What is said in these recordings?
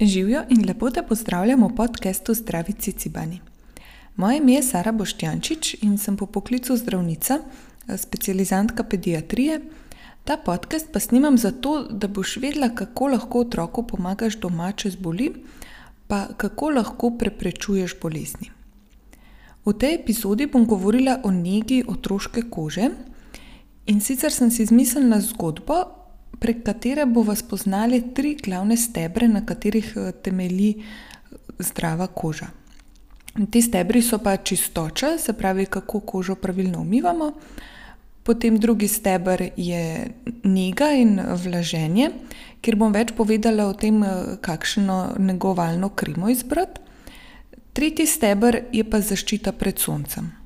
Živijo in lepo te pozdravljam v podkastu Zdravi Cicibani. Moje ime je Sara Boštjančič in sem po poklicu zdravnica, specializantka pediatrije. Ta podcast pa snimam zato, da boš vedela, kako lahko otroku pomagaš doma, če zboli, pa kako lahko preprečuješ bolezni. V tej epizodi bom govorila o negi otroške kože in sicer sem si izmislila zgodbo, prek katere bomo spoznali tri glavne stebre, na katerih eh, temelji eh, zdrava koža. Ti stebri so pa čistoča, se pravi, kako kožo pravilno umivamo. Potem drugi steber je njega in vlaženje, kjer bom več povedala o tem, eh, kakšno negovalno krimo izbrati. Tretji steber je pa zaščita pred soncem.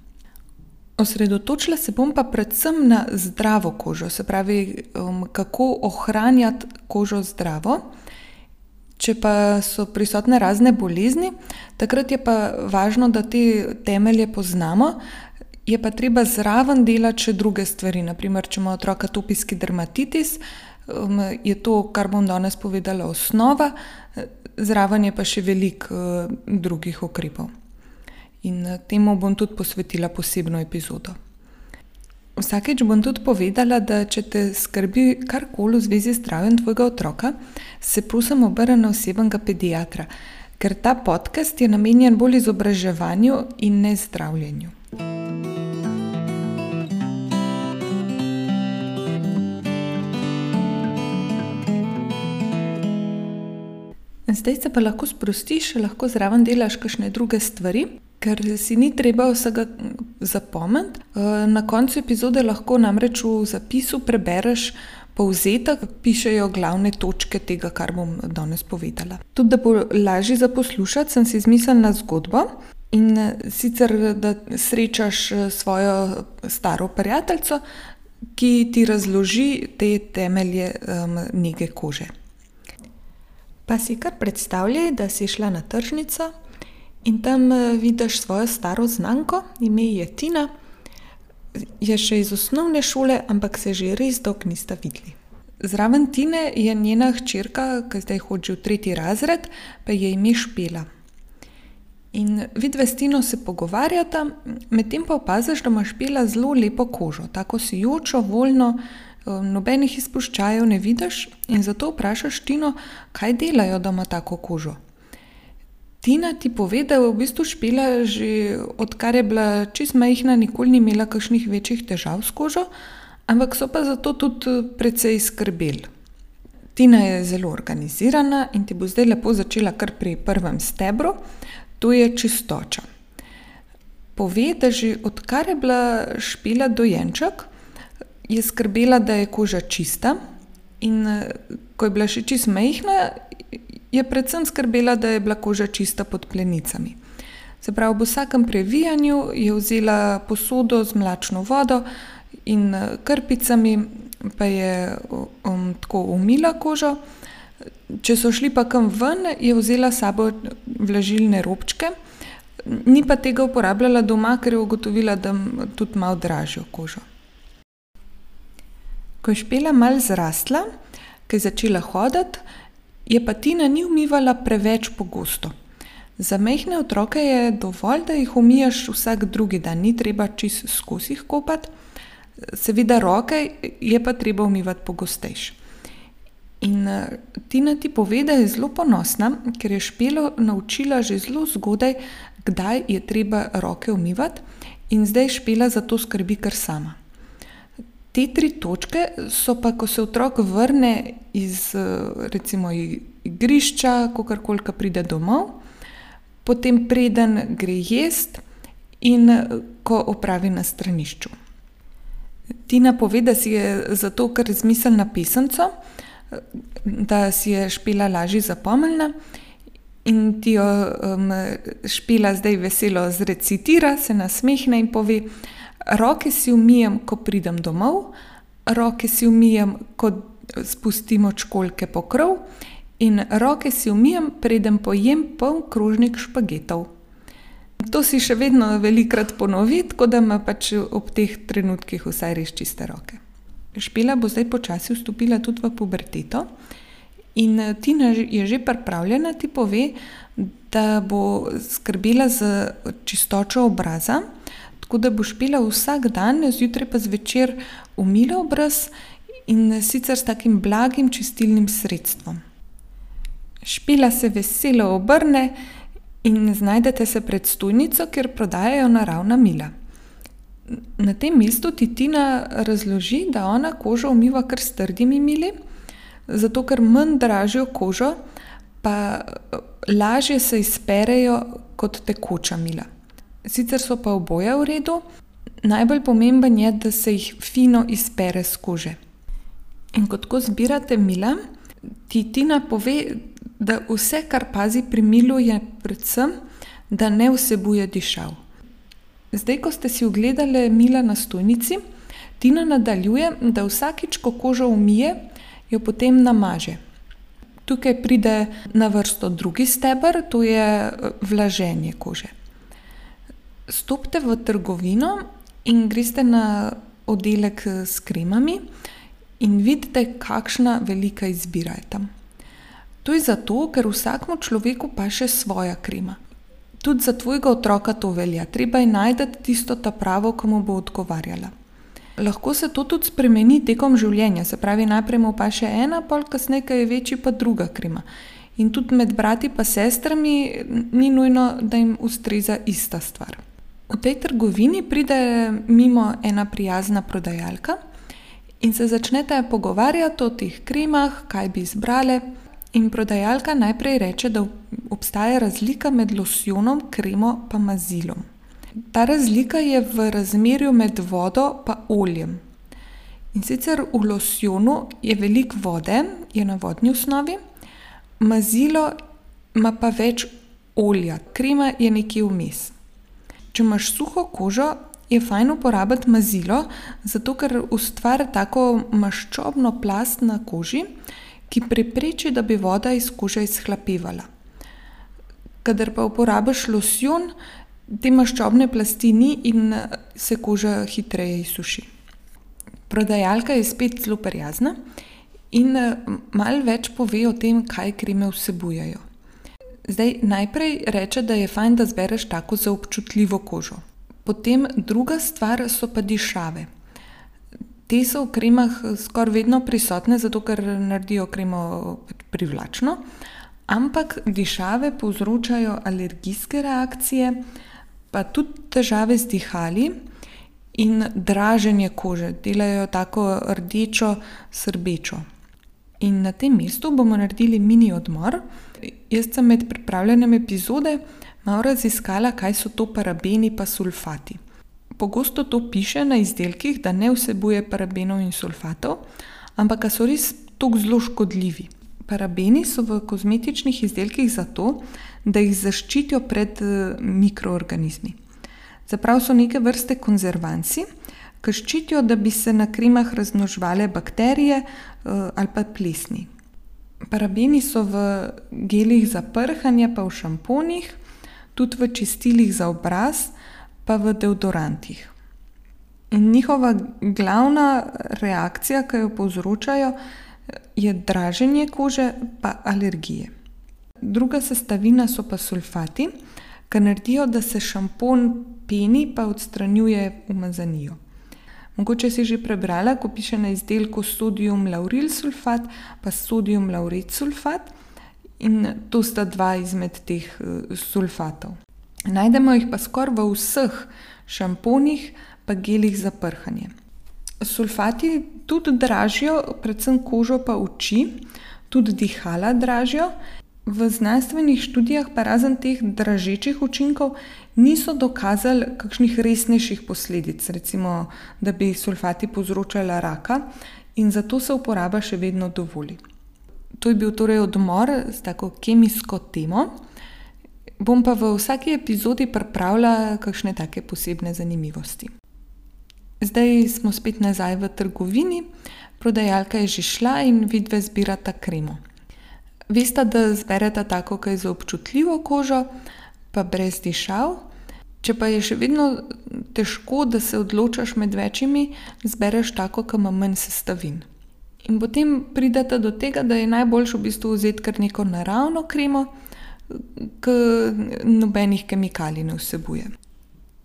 Osredotočila se bom pa predvsem na zdravo kožo, se pravi, um, kako ohranjati kožo zdravo. Če pa so prisotne razne bolezni, takrat je pa važno, da te temelje poznamo, je pa treba zraven delati še druge stvari. Naprimer, če ima otrok atopijski dermatitis, um, je to, kar bom danes povedala, osnova, zraven je pa še veliko uh, drugih ukrepov in eh, temu bom tudi posvetila posebno epizodo. Vsakeč bom tudi povedala, da če te skrbi karkoli v zvezi z zdravjem tvojega otroka, se prosim obrni na osebnega pediatra, ker ta podcast je namenjen bolj izobraževanju in ne zdravljenju. Zdaj se pa lahko sprostiš, lahko zraven delaš kakšne druge stvari ker si ni treba vsega zapomniti. Eh, na koncu epizode lahko namreč v zapisu prebereš povzetek, pišejo glavne točke tega, kar bom danes povedala. Tudi da bo lažje za poslušati, sem si izmislila zgodbo. In eh, sicer, da srečaš eh, svojo staro prijateljico, ki ti razloži te temelje um, nege kože. Pa si kar predstavljaj, da si šla na tržnico In tam eh, vidiš svojo staro znanko, ime je Tina, je še iz osnovne šole, ampak se že res dolgo nista videli. Zraven Tine je njena hčerka, ki zdaj hodi v tretji razred, pa je ime Špela. In vidve s Tino se pogovarjata, medtem pa opaziš, da ima Špela zelo lepo kožo, tako sijočo, voljno, eh, nobenih izpuščajev ne vidiš, in zato vprašaš Tino, kaj delajo, da ima tako kožo. Tina ti pove, da je v bistvu špila že odkar je bila čist majhna, nikoli ni imela kakšnih večjih težav s kožo, ampak so pa zato tudi precej skrbeli. Tina je zelo organizirana in ti bo zdaj lepo začela kar pri prvem stebru, to je čistoča. Pove, da že odkar je bila špila dojenček, je skrbela, da je koža čista in ko je bila še čist majhna, je predvsem skrbela, da je bila koža čista pod plenicami. Se pravi, v vsakem previjanju je vzela posodo z mlačno vodo in eh, krpicami, pa je um, tako umila kožo. Če so šli pa kam ven, je vzela sabo vlažilne robčke, ni pa tega uporabljala doma, ker je ugotovila, da tudi malo dražijo kožo. Ko je špela mal zrasla, ko je začela hoditi, je pa Tina ni umivala preveč pogosto. Za mehne otroke je dovolj, da jih umijaš vsak drugi dan, ni treba čist skozi jih kopati, seveda roke je pa treba umivati pogostejše. In eh, Tina ti pove, da je zelo ponosna, ker je špelo naučila že zelo zgodaj, kdaj je treba roke umivati, in zdaj špela za to skrbi kar sama. Te tri točke so pa, ko se otrok vrne iz recimo, igrišča, ko karkoli pride domov, potem preden gre jesti in ko opravi na stranišču. Tina pove, da si je zato, ker je zmiselna pisemca, da si je špila lažje zapomnila in ti jo um, špila zdaj veselo zrecitira, se nasmehne in pove. Roke si umijem, ko pridem domov, roke si umijem, ko spustimo čkolke po krov, in roke si umijem, preden pojem poln krožnik špagetov. To si še vedno velikrat ponovi, tako da ima pač ob teh trenutkih vsaj res čiste roke. Špela bo zdaj počasi vstopila tudi v puberteto In Tina je že pripravljena, ti pove, da bo skrbela za čistočo obraza, tako da boš pila vsak dan, zjutraj pa zvečer umila obraz in sicer s takim blagim čistilnim sredstvom. Špila se veselo obrne in znajdete se pred stojnico, kjer prodajajo naravna mila. Na tem mestu ti Tina razloži, da ona kožo umiva kar s trdimi mili, zato ker manj dražijo kožo, pa lažje se izperejo kot tekoča mila. Sicer so pa oboje v redu, najbolj pomemben je, da se jih fino izpere s kože. In ko tako zbirate mila, ti Tina pove, da vse, kar pazi pri milu, je predvsem, da ne vsebuje dišav. Zdaj, ko ste si ogledali mila na stojnici, Tina nadaljuje, da vsakič, ko kožo umije, jo potem namaže. Tukaj pride na vrsto drugi steber, to je vlaženje kože. Stopite v trgovino in greste na oddelek s kremami in vidite, kakšna velika izbira je tam. To je zato, ker vsakemu človeku paše svoja krema. Tudi za tvojega otroka to velja, treba je najti tisto ta pravo, ki mu bo odgovarjala. Lahko se to tudi spremeni tekom življenja, se pravi, najprej mu paše ena, pol kasneje, ki je večji, pa druga krema. In tudi med brati in sestrami ni nujno, da jim ustreza ista stvar. V tej trgovini pride mimo ena prijazna prodajalka in se začnete pogovarjati o teh kremah, kaj bi izbrali. In prodajalka najprej reče, da obstaja razlika med losjonom, kremo in mazilom. Ta razlika je v razmerju med vodo in oljem. In sicer v losjonu je veliko vode, je na vodni osnovi, mazilo ima pa več olja, krema je nekje vmes. Če imaš suho kožo, je fajn uporabiti mazilo, zato ker ustvari tako maščobno plast na koži, ki prepreči, da bi voda iz kože izhlapevala. Kadar pa uporabiš losjon, te maščobne plasti ni in se koža hitreje izsuši. Prodajalka je spet zelo prijazna in malo več pove o tem, kaj kreme vsebujejo. Zdaj najprej reče, da je fajn, da izbereš tako za občutljivo kožo. Potem druga stvar so pa dišave. Te so v kremah skoraj vedno prisotne, zato ker naredijo kremo privlačno, ampak dišave povzročajo alergijske reakcije, pa tudi težave z dihali in draženje kože, delajo tako rdečo, srbečo. In na tem mestu bomo naredili mini odmor. Jaz sem med pripravljanjem epizode malo raziskala, kaj so to parabeni in sulfati. Pogosto to piše na izdelkih, da ne vsebuje parabenov in sulfatov, ampak so res tako zelo škodljivi. Parabeni so v kozmetičnih izdelkih zato, da jih zaščitijo pred mikroorganizmi. Čeprav so neke vrste konzervansi, ki ščitijo, da bi se na kremah razmnoževale bakterije ali pa plesni. Parabeni so v gelih za prhanje pa v šamponih, tudi v čistilih za obraz pa v deodorantih. In njihova glavna reakcija, ki jo povzročajo, je draženje kože pa alergije. Druga sestavina so pa sulfati, ki naredijo, da se šampon peni pa odstranjuje umazanijo. Mogoče si že prebrala, ko piše na izdelku sodium lauril sulfat pa sodium lauret sulfat, in to sta dva izmed teh sulfatov. Najdemo jih pa skoraj v vseh šamponih pa gelih za prhanje. Sulfati tudi dražijo, predvsem kožo pa oči, tudi dihala dražijo. V znanstvenih študijah pa razen teh dražečih učinkov niso dokazali kakšnih resnejših posledic, recimo, da bi sulfati povzročali raka, in zato se uporaba še vedno dovoli. To je bil torej odmor s tako kemijsko temo. Bom pa v vsaki epizodi pripravila kakšne take posebne zanimivosti. Zdaj smo spet nazaj v trgovini, prodajalka je že šla in vidve zbirata kremo. Vesta, da izbereta tako, ke je za občutljivo kožo pa brez dišav. Če pa je še vedno težko, da se odločiš med večimi, izbereš tako, ke ima manj sestavin. In potem pridete do tega, da je najboljše v bistvu vzeti kar neko naravno kremo, ki nobenih kemikalij ne vsebuje.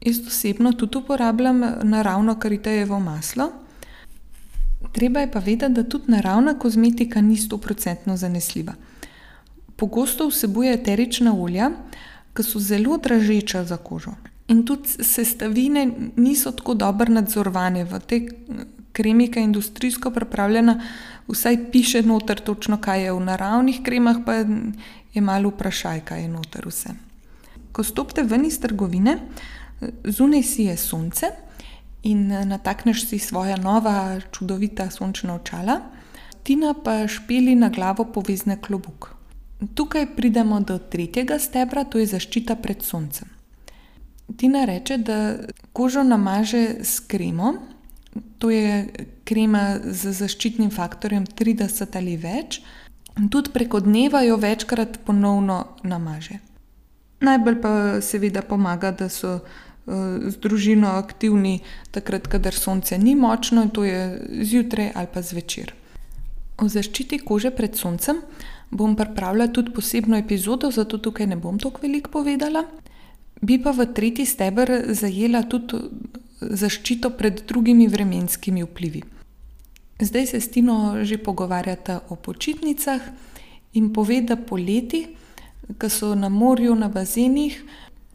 Jaz osebno tudi uporabljam naravno karitejevo maslo. Treba je pa vedeti, da tudi naravna kozmetika ni stoprocentno zanesljiva. Pogosto vsebuje eterična olja, ki so zelo dražeča za kožo. In tudi sestavine niso tako dobro nadzorovane. V tej kremi, ki je industrijsko pripravljena, vsaj piše noter točno, kaj je v naravnih kremah, pa je malo vprašaj, kaj je noter vse. Ko stopite ven iz trgovine, zunaj sije sonce in natakneš si svoja nova čudovita sončna očala, Tina pa špili na glavo povezne klobuk. Tukaj pridemo do tretjega stebra, to je zaščita pred soncem. Tina reče, da kožo namaže s kremo, to je krema z zaščitnim faktorjem trideset ali več, in tudi preko dneva jo večkrat ponovno namaže. Najbolj pa seveda pomaga, da so z družino aktivni takrat, kadar sonce ni močno, to je zjutraj ali pa zvečer. O zaščiti kože pred soncem bom pripravila tudi posebno epizodo, zato tukaj ne bom toliko veliko povedala. Bi pa v tretji steber zajela tudi zaščito pred drugimi vremenskimi vplivi. Zdaj se s Tino že pogovarjata o počitnicah in pove, da poleti, ke so na morju, na bazenih,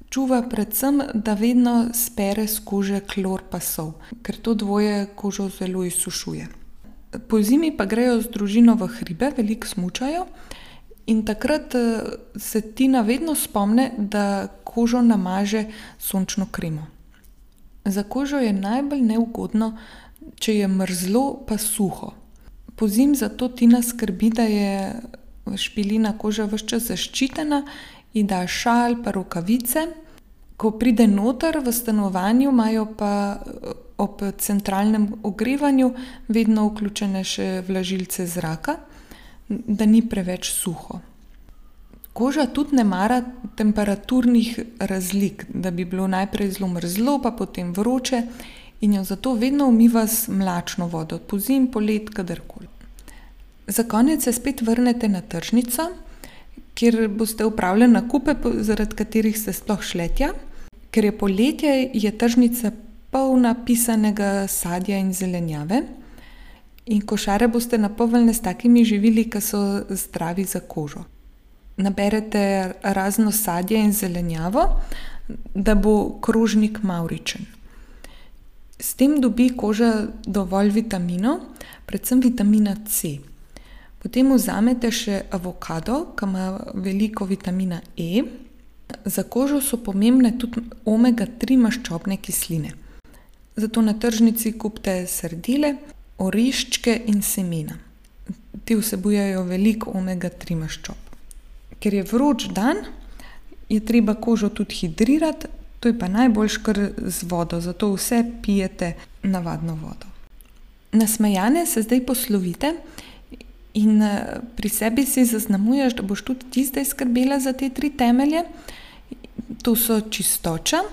čuva predvsem, da vedno spere s kože klor pa sol, ker to dvoje kožo zelo izsušuje. Pozimi pa grejo z družino v hribe, veliko smučajo, in takrat se Tina vedno spomni, da kožo namaže sončno kremo. Za kožo je najbolj neugodno, če je mrzlo pa suho. Pozimi zato Tina skrbi, da je špilina koža čas zaščitena, ji da šal pa rokavice. Ko pride noter v stanovanju, imajo pa ob centralnem ogrevanju vedno vključene še vlažilce zraka, da ni preveč suho. Koža tudi ne mara temperaturnih razlik, da bi bilo najprej zelo mrzlo pa potem vroče, in jo zato vedno umiva z mlačno vodo, pozimi, poleti, kadarkoli. Za konec se spet vrnete na tržnico, kjer boste opravili nakupe, zaradi katerih ste sploh šli tja. Ker je poletje, je tržnica polna pisanega sadja in zelenjave. In košare boste napolnili s takimi živili, ke so zdravi za kožo. Naberete razno sadje in zelenjavo, da bo krožnik mavričen. S tem dobi koža dovolj vitaminov, predvsem vitamina C. Potem vzamete še avokado, ke ima veliko vitamina E. Za kožo so pomembne tudi omega tri maščobne kisline. Zato na tržnici kupite sardele, oreščke in semena. Te vsebujejo veliko omega tri maščob. Ker je vroč dan, je treba kožo tudi hidrirati, to je pa najboljše kar z vodo, zato vse pijete navadno vodo. Nasmejane se zdaj poslovite in pri sebi si zaznamuješ, da boš tudi ti zdaj skrbela za te tri temelje. To so čistoča,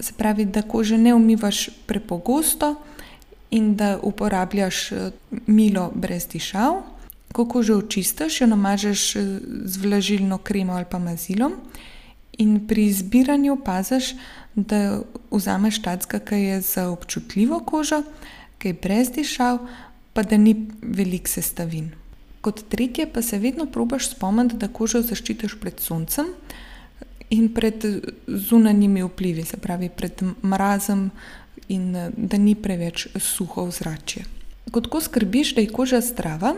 se pravi, da kože ne umivaš prepogosto in da uporabljaš milo brez dišav. Ko kožo očistiš, jo namažeš z vlažilno kremo ali pa mazilom. In pri izbiranju paziš, da vzameš takega, ke je za občutljivo kožo, ke je brez dišav pa da ni veliko sestavin. Kot tretje pa se vedno probaš spomniti, da kožo zaščitiš pred soncem in pred zunanjimi vplivi, se pravi pred mrazom in da ni preveč suho ozračje. Ko tako skrbiš, da je koža zdrava,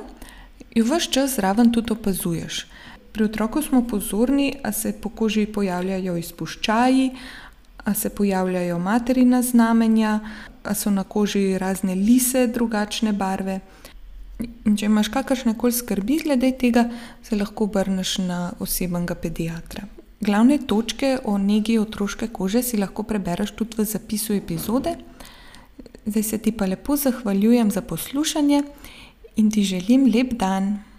jo ves čas zraven tudi opazuješ. Pri otroku smo pozorni, a se po koži pojavljajo izpuščaji, a se pojavljajo materina znamenja, a so na koži razne lise drugačne barve. In če imaš kakršnekoli skrbi glede tega, se lahko obrneš na osebnega pediatra. Glavne točke o negi otroške kože si lahko prebereš tudi v zapisu epizode. Zdaj se ti pa lepo zahvaljujem za poslušanje in ti želim lep dan.